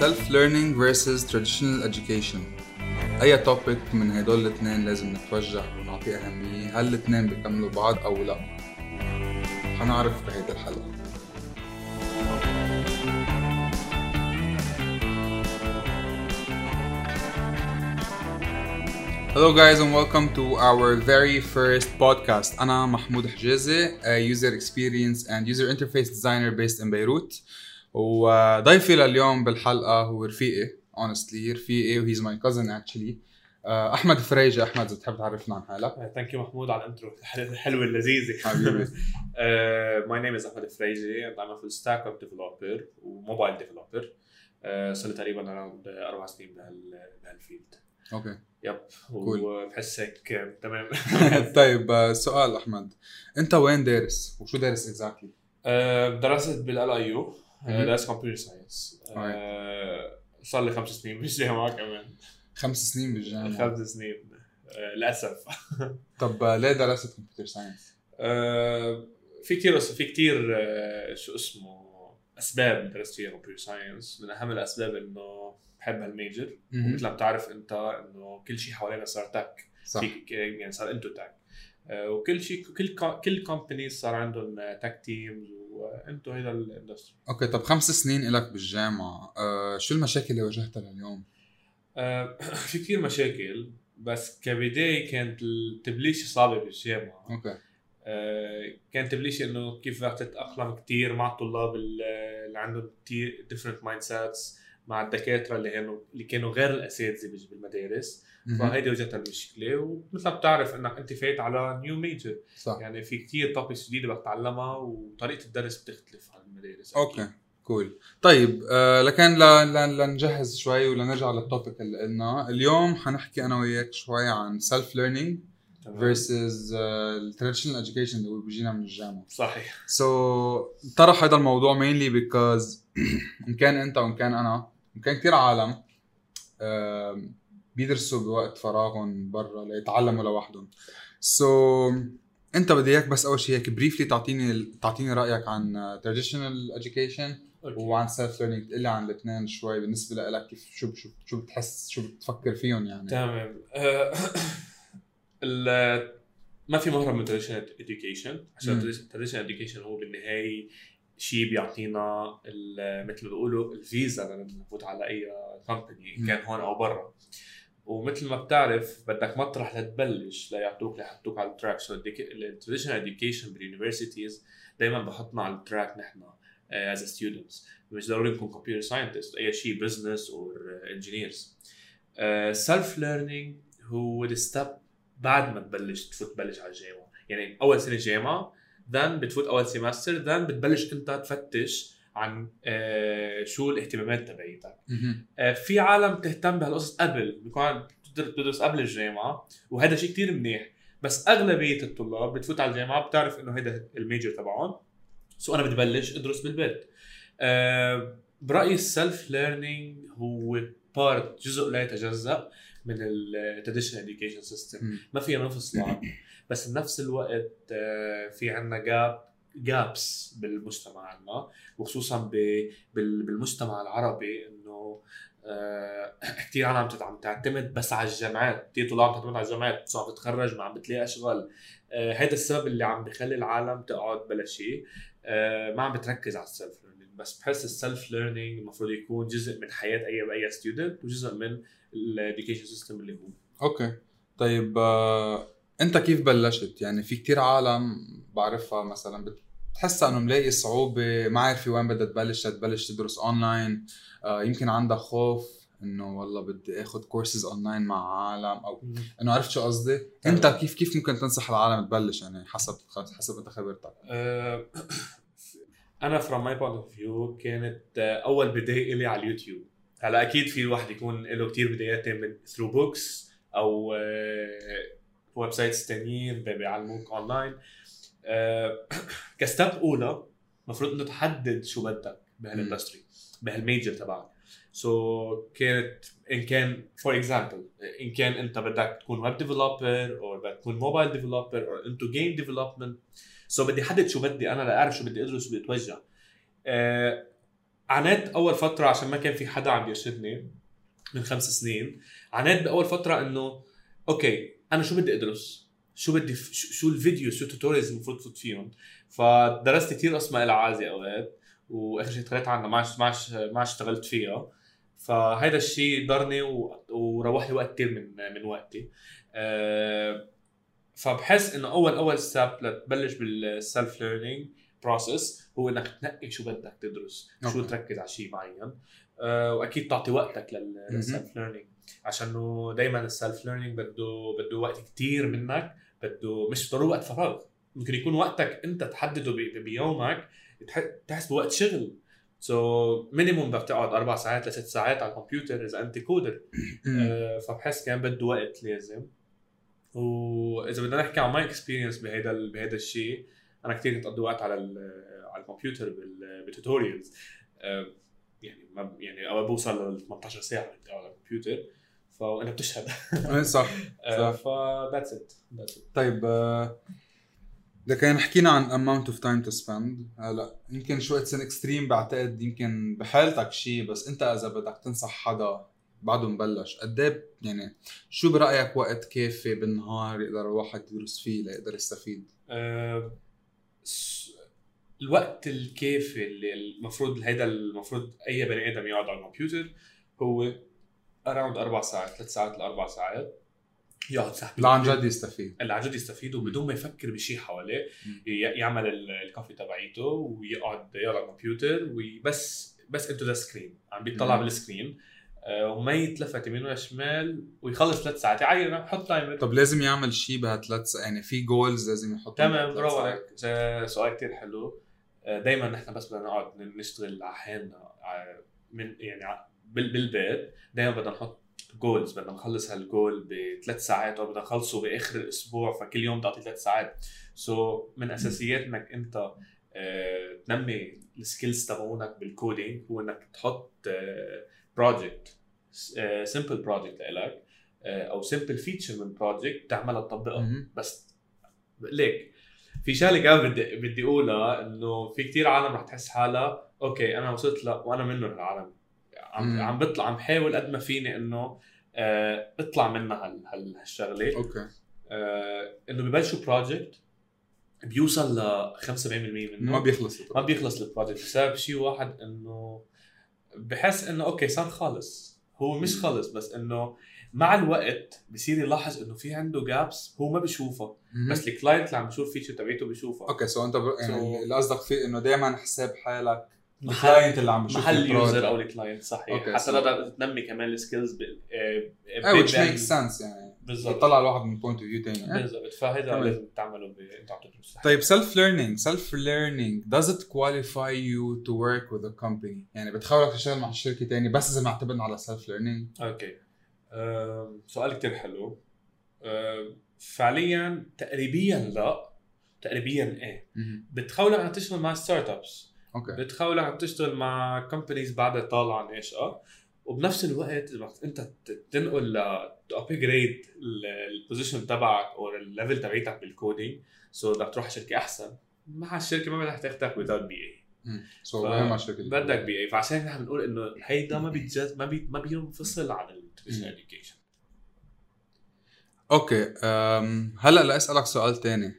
Self learning versus traditional education. أي توبيك من هدول الاثنين لازم نتوجه ونعطيه أهمية؟ هل الاثنين بيكملوا بعض أو لا؟ حنعرف بهيدي الحلقة. Hello guys and welcome to our very first podcast. أنا محمود حجازي a user experience and user interface designer based in بيروت وضيفي لليوم بالحلقة هو رفيقي honestly رفيقي و he's my cousin actually. آه، أحمد فريجة. أحمد إذا بتحب تعرفنا عن حالك. thank you محمود على ال intro. الحلوة اللذيذة. حبيبي. my name is أحمد I'm a full stack web developer و mobile developer. Uh, صار لي تقريبا around أربع سنين بهال بهال field okay. Yep. Cool. وبحس هيك آه، تمام. طيب آه، سؤال أحمد. أنت وين دارس؟ وشو دارس exactly؟ آه، درست بال LIU. درست computer science صار لي خمس سنين بالجامعة كمان. خمس سنين بالجامعة. خمس سنين. آه، للأسف. طب آه، ليه درست computer science؟ آه، في كثير في كثير شو اسمه أسباب درست فيها computer science من أهم الأسباب إنه بحب هال major. ومثل ما بتعرف أنت إنه كل شيء حوالينا صار tech صح. يعني صار into tech آه، وكل شيء كل كل company صار عندهم tech teams و into هيدا ال industry okay طب خمس سنين إلك بالجامعة آه شو المشاكل اللي واجهتها لليوم؟ آه، في كثير مشاكل بس كبداية كانت التبليشه صعبة بالجامعة. okay. آه، كان تبليش إنه كيف بدك تتأقلم كثير مع الطلاب ال- اللي عندهم كثير different mindsets مع الدكاترة اللي كانوا اللي كانوا غير الأساتذة بال- بالمدارس. فهيدي وجهتها المشكلة ومثل ما بتعرف إنك أنت فايت على new major صح. يعني في كثير topics جديدة بدك تتعلمها وطريقة الدرس بتختلف عن المدارس. okay cool طيب آه لكن ل- ل- لنجهز شوي ولنرجع لل topic اللي قلنا. اليوم حنحكي أنا وياك شوي عن self learning. versus ال traditional education اللي بيجينا من الجامعة. صحيح. so so, طرح هذا الموضوع mainly because إن كان أنت وإن كان أنا وان كان كثير عالم بيدرسوا بوقت فراغهم برا ليتعلموا لوحدهم. so so, أنت بدي اياك بس أول شيء هيك briefly تعطيني تعطيني رأيك عن traditional education okay. وعن self learning تقول لي عن الاثنين شوي بالنسبة لك كيف شو شو شو بتحس شو بتفكر فيهم يعني. تمام. آه، ما في مهرب من education مم. عشان traditional education هو بالنهاية شيء بيعطينا مثل ما بيقولوا الفيزا لنفوت على أي company. كان هون أو برا ومثل ما بتعرف بدك مطرح لتبلش ليعطوك ليحطوك على ال track so ال traditional education بال universities دائما بحطنا على ال track نحن as students مش ضروري نكون computer scientist أي شيء business أو engineers self learning هو ال step بعد ما تبلش تفوت تبلش على الجامعة. يعني أول سنة جامعة then بتفوت أول semester then بتبلش أنت تفتش عن آه، شو الاهتمامات تبعيتك. آه، في عالم تهتم بهالقصص قبل بيكون بتدرس قبل الجامعة وهذا شيء كتير منيح. بس أغلبية الطلاب بتفوت على الجامعة بتعرف إنه هيدا ال major تبعهم. so أنا بدي بلش أدرس بالبيت. آه، برأيي ال self learning هو part جزء لا يتجزأ من ال traditional education system. ما فينا نفصل بس بنفس الوقت آه، في عنا gap gaps بالمجتمع عنا وخصوصا بالمجتمع العربي إنه آه، كثير عالم عم تعتمد بس على الجامعات. كثير طلاب عم تعتمد على الجامعات. عم تتخرج ما عم بتلاقي أشغال. آه، هذا السبب اللي عم بخلي العالم تقعد بلا شيء. آه، ما عم بتركز على ال self بس بحس ال self learning المفروض يكون جزء من حياة اي أي student وجزء من ال education system اللي هو. okay. طيب آه، أنت كيف بلشت؟ يعني في كتير عالم بعرفها مثلا بتحسها إنه ملاقي صعوبة ما عارفه وين بدها تبلش تبلش تدرس اونلاين آه، يمكن عندها خوف إنه والله بدي آخذ courses online مع عالم أو إنه عرفت شو قصدي؟ أنت كيف كيف ممكن تنصح العالم تبلش؟ يعني حسب حسب أنت خبرتك. آه، أنا from my point of view كانت أول بداية لي على اليوتيوب. هلا أكيد في الواحد يكون له كتير بدايات من through books أو websites تانيين بي- بيعلموك online ك step أولى المفروض إنه تحدد شو بدك بهال industry بهال major تبعك. so, كانت إن كان for example إن كان أنت بدك تكون web developer أو بدك تكون mobile developer أو into game development so بدي أحدد شو بدي أنا لأعرف شو بدي أدرس وبدي أتوجه. آه، عانيت أول فترة عشان ما كان في حدا عم يرشدني من خمس سنين عانيت بأول فترة إنه okay أنا شو بدي أدرس؟ شو بدي. شو الفيديو شو ال tutorials المفروض فوت فيهم؟ فدرست كثير اسماء العازي أوقات وآخر شيء قريت عنها ما ما ما اشتغلت فيها. فهيدا الشيء ضرني. وروح لي وقت كثير من من وقتي. أه... فبحس إنه اول أول step لتبلش بال self learning process هو إنك تنقي شو بدك تدرس شو okay. تركز على شيء معين. أه... وأكيد تعطي وقتك لل- لل self learning عشان انه دائما ال self learning بده بده وقت كتير منك بده مش ضروري وقت فراغ. ممكن يكون وقتك أنت تحدده بيومك تح- تحسبه وقت شغل. so, minimum بدك تقعد أربع ساعات لست ساعات على الكمبيوتر إذا أنت coder. أه فبحس كان بده وقت لازم. واذا بدنا نحكي عن my experience بهيدا بهيدا الشيء أنا كثير كنت أقضي وقت على على الكمبيوتر بال- بال tutorials أه يعني ما يعني أول بوصل ل 18 ساعة على الكمبيوتر. فأنا بتشهد. إيه صح أه صح. ف that's it that's it طيب آه، كان حكينا عن amount of time to spend. هلا يمكن شو it's extreme بعتقد يمكن بحالتك شيء بس انت إذا بدك تنصح حدا بعده مبلش. قد إيه يعني شو برأيك وقت كافي بالنهار يقدر الواحد يدرس فيه ليقدر يستفيد؟ س- الوقت الكافي اللي المفروض هيدا المفروض أي بني آدم يقعد على الكمبيوتر هو around أربع ساعات ثلاث ساعات لأربع ساعات. يقعد ساعتين. لا عن جد يستفيد. اللي عن جد يستفيد وبدون ما يفكر بشيء حواليه يعمل ال- coffee تبعيته ويقعد يقعد على الكمبيوتر وبس بس into the screen عم بيطلع. بال screen. آه، وما يتلفت يمين ولا شمال ويخلص ثلاث ساعات. عين حط timer طب لازم يعمل شيء بهالثلاث يعني في goals لازم يحطهم تمام برافو ساعات. عليك س- سؤال كثير حلو. دائما نحن بس بدنا نقعد نشتغل على حالنا من يعني بالبيت. دائما بدنا نحط goals بدنا نخلص هالجول بثلاث ساعات أو بدنا نخلصه بآخر الأسبوع فكل يوم تعطي ثلاث ساعات. so, من اساسيات انك أنت آه، تنمي ال skills تبعونك بال coding هو إنك تحط project simple project لك آه، أو simple feature من project تعملها تطبقها. بس ليك في شغلة كمان بدي بدي أقولها إنه في كتير عالم رح تحس حالها okay أنا وصلت ل وأنا منه العالم. عم. عم بطلع عم بحاول قد ما فيني إنه آه اطلع منها هال هال- هالشغلة. okay. آه إنه ببلشوا project بيوصل ل 75% منه. ما بيخلص ما بيخلص ال project بسبب شيء واحد إنه بحس إنه okay صار خالص هو مش خالص بس إنه مع الوقت بصير يلاحظ إنه في عنده gaps هو ما بيشوفها. بس ال client اللي عم بيشوف feature تبعته بيشوفها okay so أنت. يعني اللي قصدك فيه إنه دائما حساب حالك ال client اللي عم بيشوف محل. ال user أو ال client صحيح. حتى so- تقدر تنمي كمان ال skills بال which بال- makes sense يعني. بالضبط. يطلع الواحد من point of view ثاني بالضبط. فهذا. لازم تعمله أنت عم تدرس. طيب self learning self learning does it qualify you to work with a company يعني بتخولك تشتغل مع شركة ثانية بس إذا معتمد على self learning okay سؤال كتير حلو. فعليا تقريبيا لا. تقريبا إيه. بتخولك عم تشتغل مع startups okay. بتخولك عم تشتغل مع companies بعدها طالعه ناشئه وبنفس الوقت إذا بدك أنت تنقل ل upgrade ال position تبعك أو ال level تبعيتك بال coding so بدك تروح شركة أحسن. مع الشركة ما بدك تاخدك without BA so ف- وين ما شركة بدك BA فعشان نحن بنقول إنه هيدا ما بيتجاز ما بي ما بينفصل عن ال traditional education okay هلأ لأسألك سؤال ثاني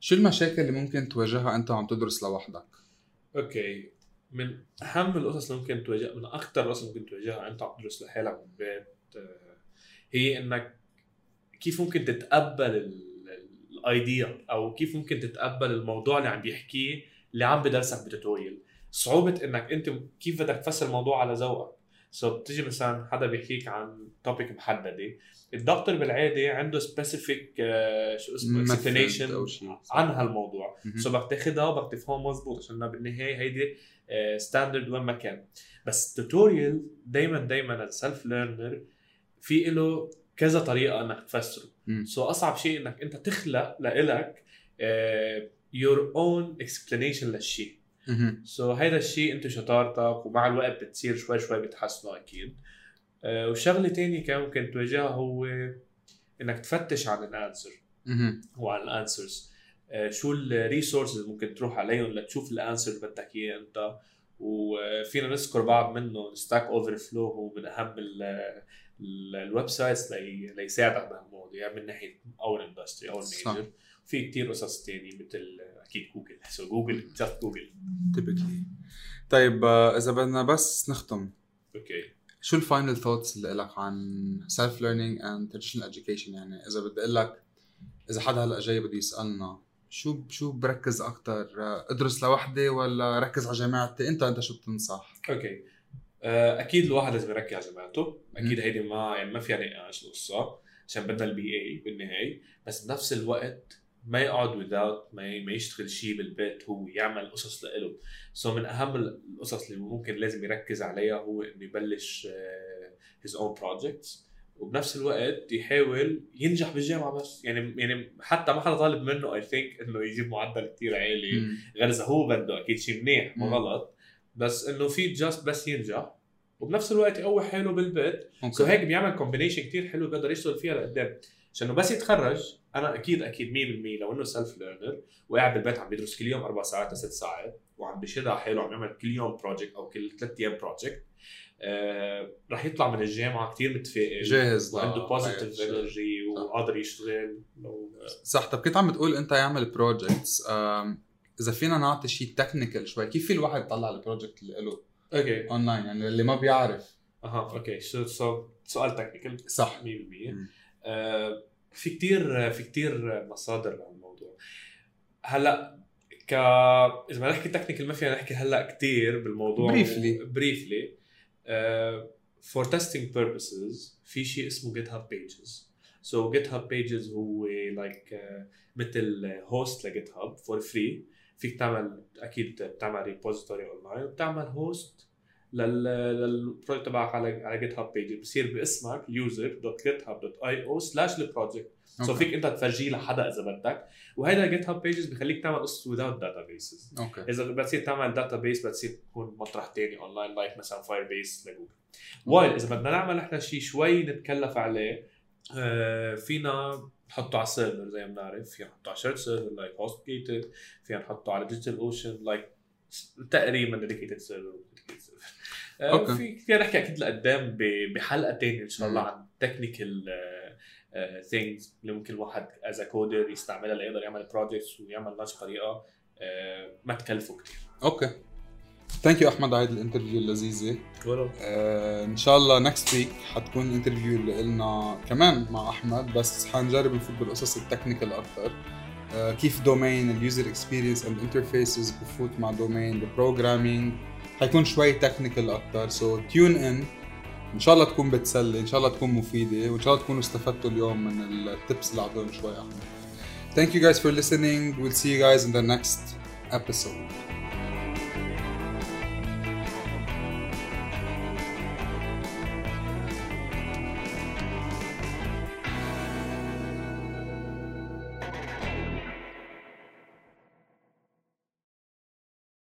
شو المشاكل اللي ممكن تواجهها أنت وعم تدرس لوحدك؟ okay. من أهم القصص اللي ممكن تواجه من أكثر القصص اللي ممكن تواجهها انت عم تدرس لحالك بالبيت هي إنك كيف ممكن تتقبل ال idea أو كيف ممكن تتقبل الموضوع اللي عم بيحكيه اللي عم بدرسك ب tutorial صعوبة إنك أنت كيف بدك تفسر الموضوع على ذوقك. so بتيجي مثلا حدا بيحكيك عن topic محددة الدكتور بالعادة عنده specific شو اسمه method explanation أو شيء. عن هالموضوع. so بدك تاخذها وبدك تفهمها مضبوط عشان بالنهاية هيدي standard وين ما كان بس tutorial دائما دائما ال self learner في له كذا طريقة إنك تفسره. سو أصعب شيء إنك أنت تخلق لإلك your own explanation للشيء so هيدا الشيء انت شطارتك ومع الوقت بتصير شوي شوي بتحسنه أكيد. آه، وشغلة تانية كان ممكن تواجهها هو إنك تفتش عن ال answer. وعن ال answers. شو ال resources اللي ممكن تروح عليهم لتشوف ال answer اللي بدك إياه أنت؟ وفينا نذكر بعض منه Stack Overflow هو من أهم ال websites لي ليساعدك بهالمواضيع من ناحية اول industry أو ال major في كثير قصص ثانية مثل أكيد Google. so Google just Google. typically طيب آه، إذا بدنا بس نختم. okay شو ال final thoughts اللي لك عن self learning and traditional education يعني إذا بدي أقول لك إذا حدا هلأ جاي بده يسألنا شو شو بركز أكثر أدرس لوحدي ولا ركز على جامعتي؟ أنت انت شو بتنصح؟ okay آه، أكيد الواحد لازم يركز على جامعته. أكيد هيدي ما يعني ما فيها نقاش القصة عشان بدنا ال BA بالنهاية. بس بنفس الوقت ما يقعد without ما ما يشتغل شيء بالبيت هو يعمل قصص لإله. so من أهم القصص اللي ممكن لازم يركز عليها هو إنه يبلش his own projects وبنفس الوقت يحاول ينجح بالجامعة بس. يعني يعني حتى ما حدا طالب منه I think إنه يجيب معدل كثير عالي. غير اذا هو بده أكيد شيء منيح ما غلط. بس إنه في just بس ينجح. وبنفس الوقت يقوي حاله بالبيت. so هيك بيعمل combination كثير حلو بيقدر يشتغل فيها لقدام. عشان بس يتخرج أنا أكيد أكيد 100% لو إنه self learner وقاعد بالبيت عم بيدرس كل يوم أربع ساعات لست ساعات وعم بشد على حاله عم يعمل كل يوم project أو كل ثلاث أيام project آه رح يطلع من الجامعة كثير متفائل جاهز وعنده positive energy وقادر يشتغل. لو صح. طب كنت عم بتقول أنت يعمل projects إذا فينا نعطي شيء technical شوي كيف في الواحد يطلع ال project اللي له okay. online يعني اللي ما بيعرف. أها okay. so سؤال technical صح. 100% آه في كتير في كتير مصادر لهالموضوع هلأ ك إذا بدنا نحكي technical ما فينا نحكي هلأ كتير بالموضوع. briefly briefly for testing purposes في شيء اسمه GitHub Pages so GitHub Pages هو like, uh, مثل host ل GitHub for free فيك تعمل أكيد بتعمل repository online وبتعمل host لل project تبعك على على GitHub Page بصير باسمك user dot GitHub dot io slash ال project so فيك انت تفرجيه لحدا إذا بدك. وهيدا GitHub Pages بخليك تعمل قصص without databases. okay إذا بتصير تعمل database بتصير تكون مطرح ثاني online like مثلا Firebase ل Google while إذا بدنا نعمل نحن شيء شوي نتكلف عليه آه فينا نحطه على ال server زي ما بنعرف. فينا نحطه على shared server like HostGator فينا نحطه على DigitalOcean like تقريبا dedicated server okay. في فينا نحكي أكيد لقدام بحلقة ثانية إن شاء الله عن technical things اللي ممكن الواحد as coder يستعملها ليقدر يعمل projects ويعمل نفس طريقه آه، ما تكلفه كثير okay. thank you أحمد على هيدي ال interview اللذيذة. ولو آه إن شاء الله next week حتكون interview اللي قلنا كمان مع أحمد بس حنجرب نفوت بالقصص ال technical أكثر آه كيف domain ال user experience and interfaces بفوت مع domain ال programming حيكون شوي technical أكثر so tune in إن شاء الله تكون بتسلي. إن شاء الله تكون مفيدة. وإن شاء الله تكونوا استفدتوا اليوم من ال tips اللي اعطوهم شوي احمد Thank you guys for listening. We'll see you guys in the next episode.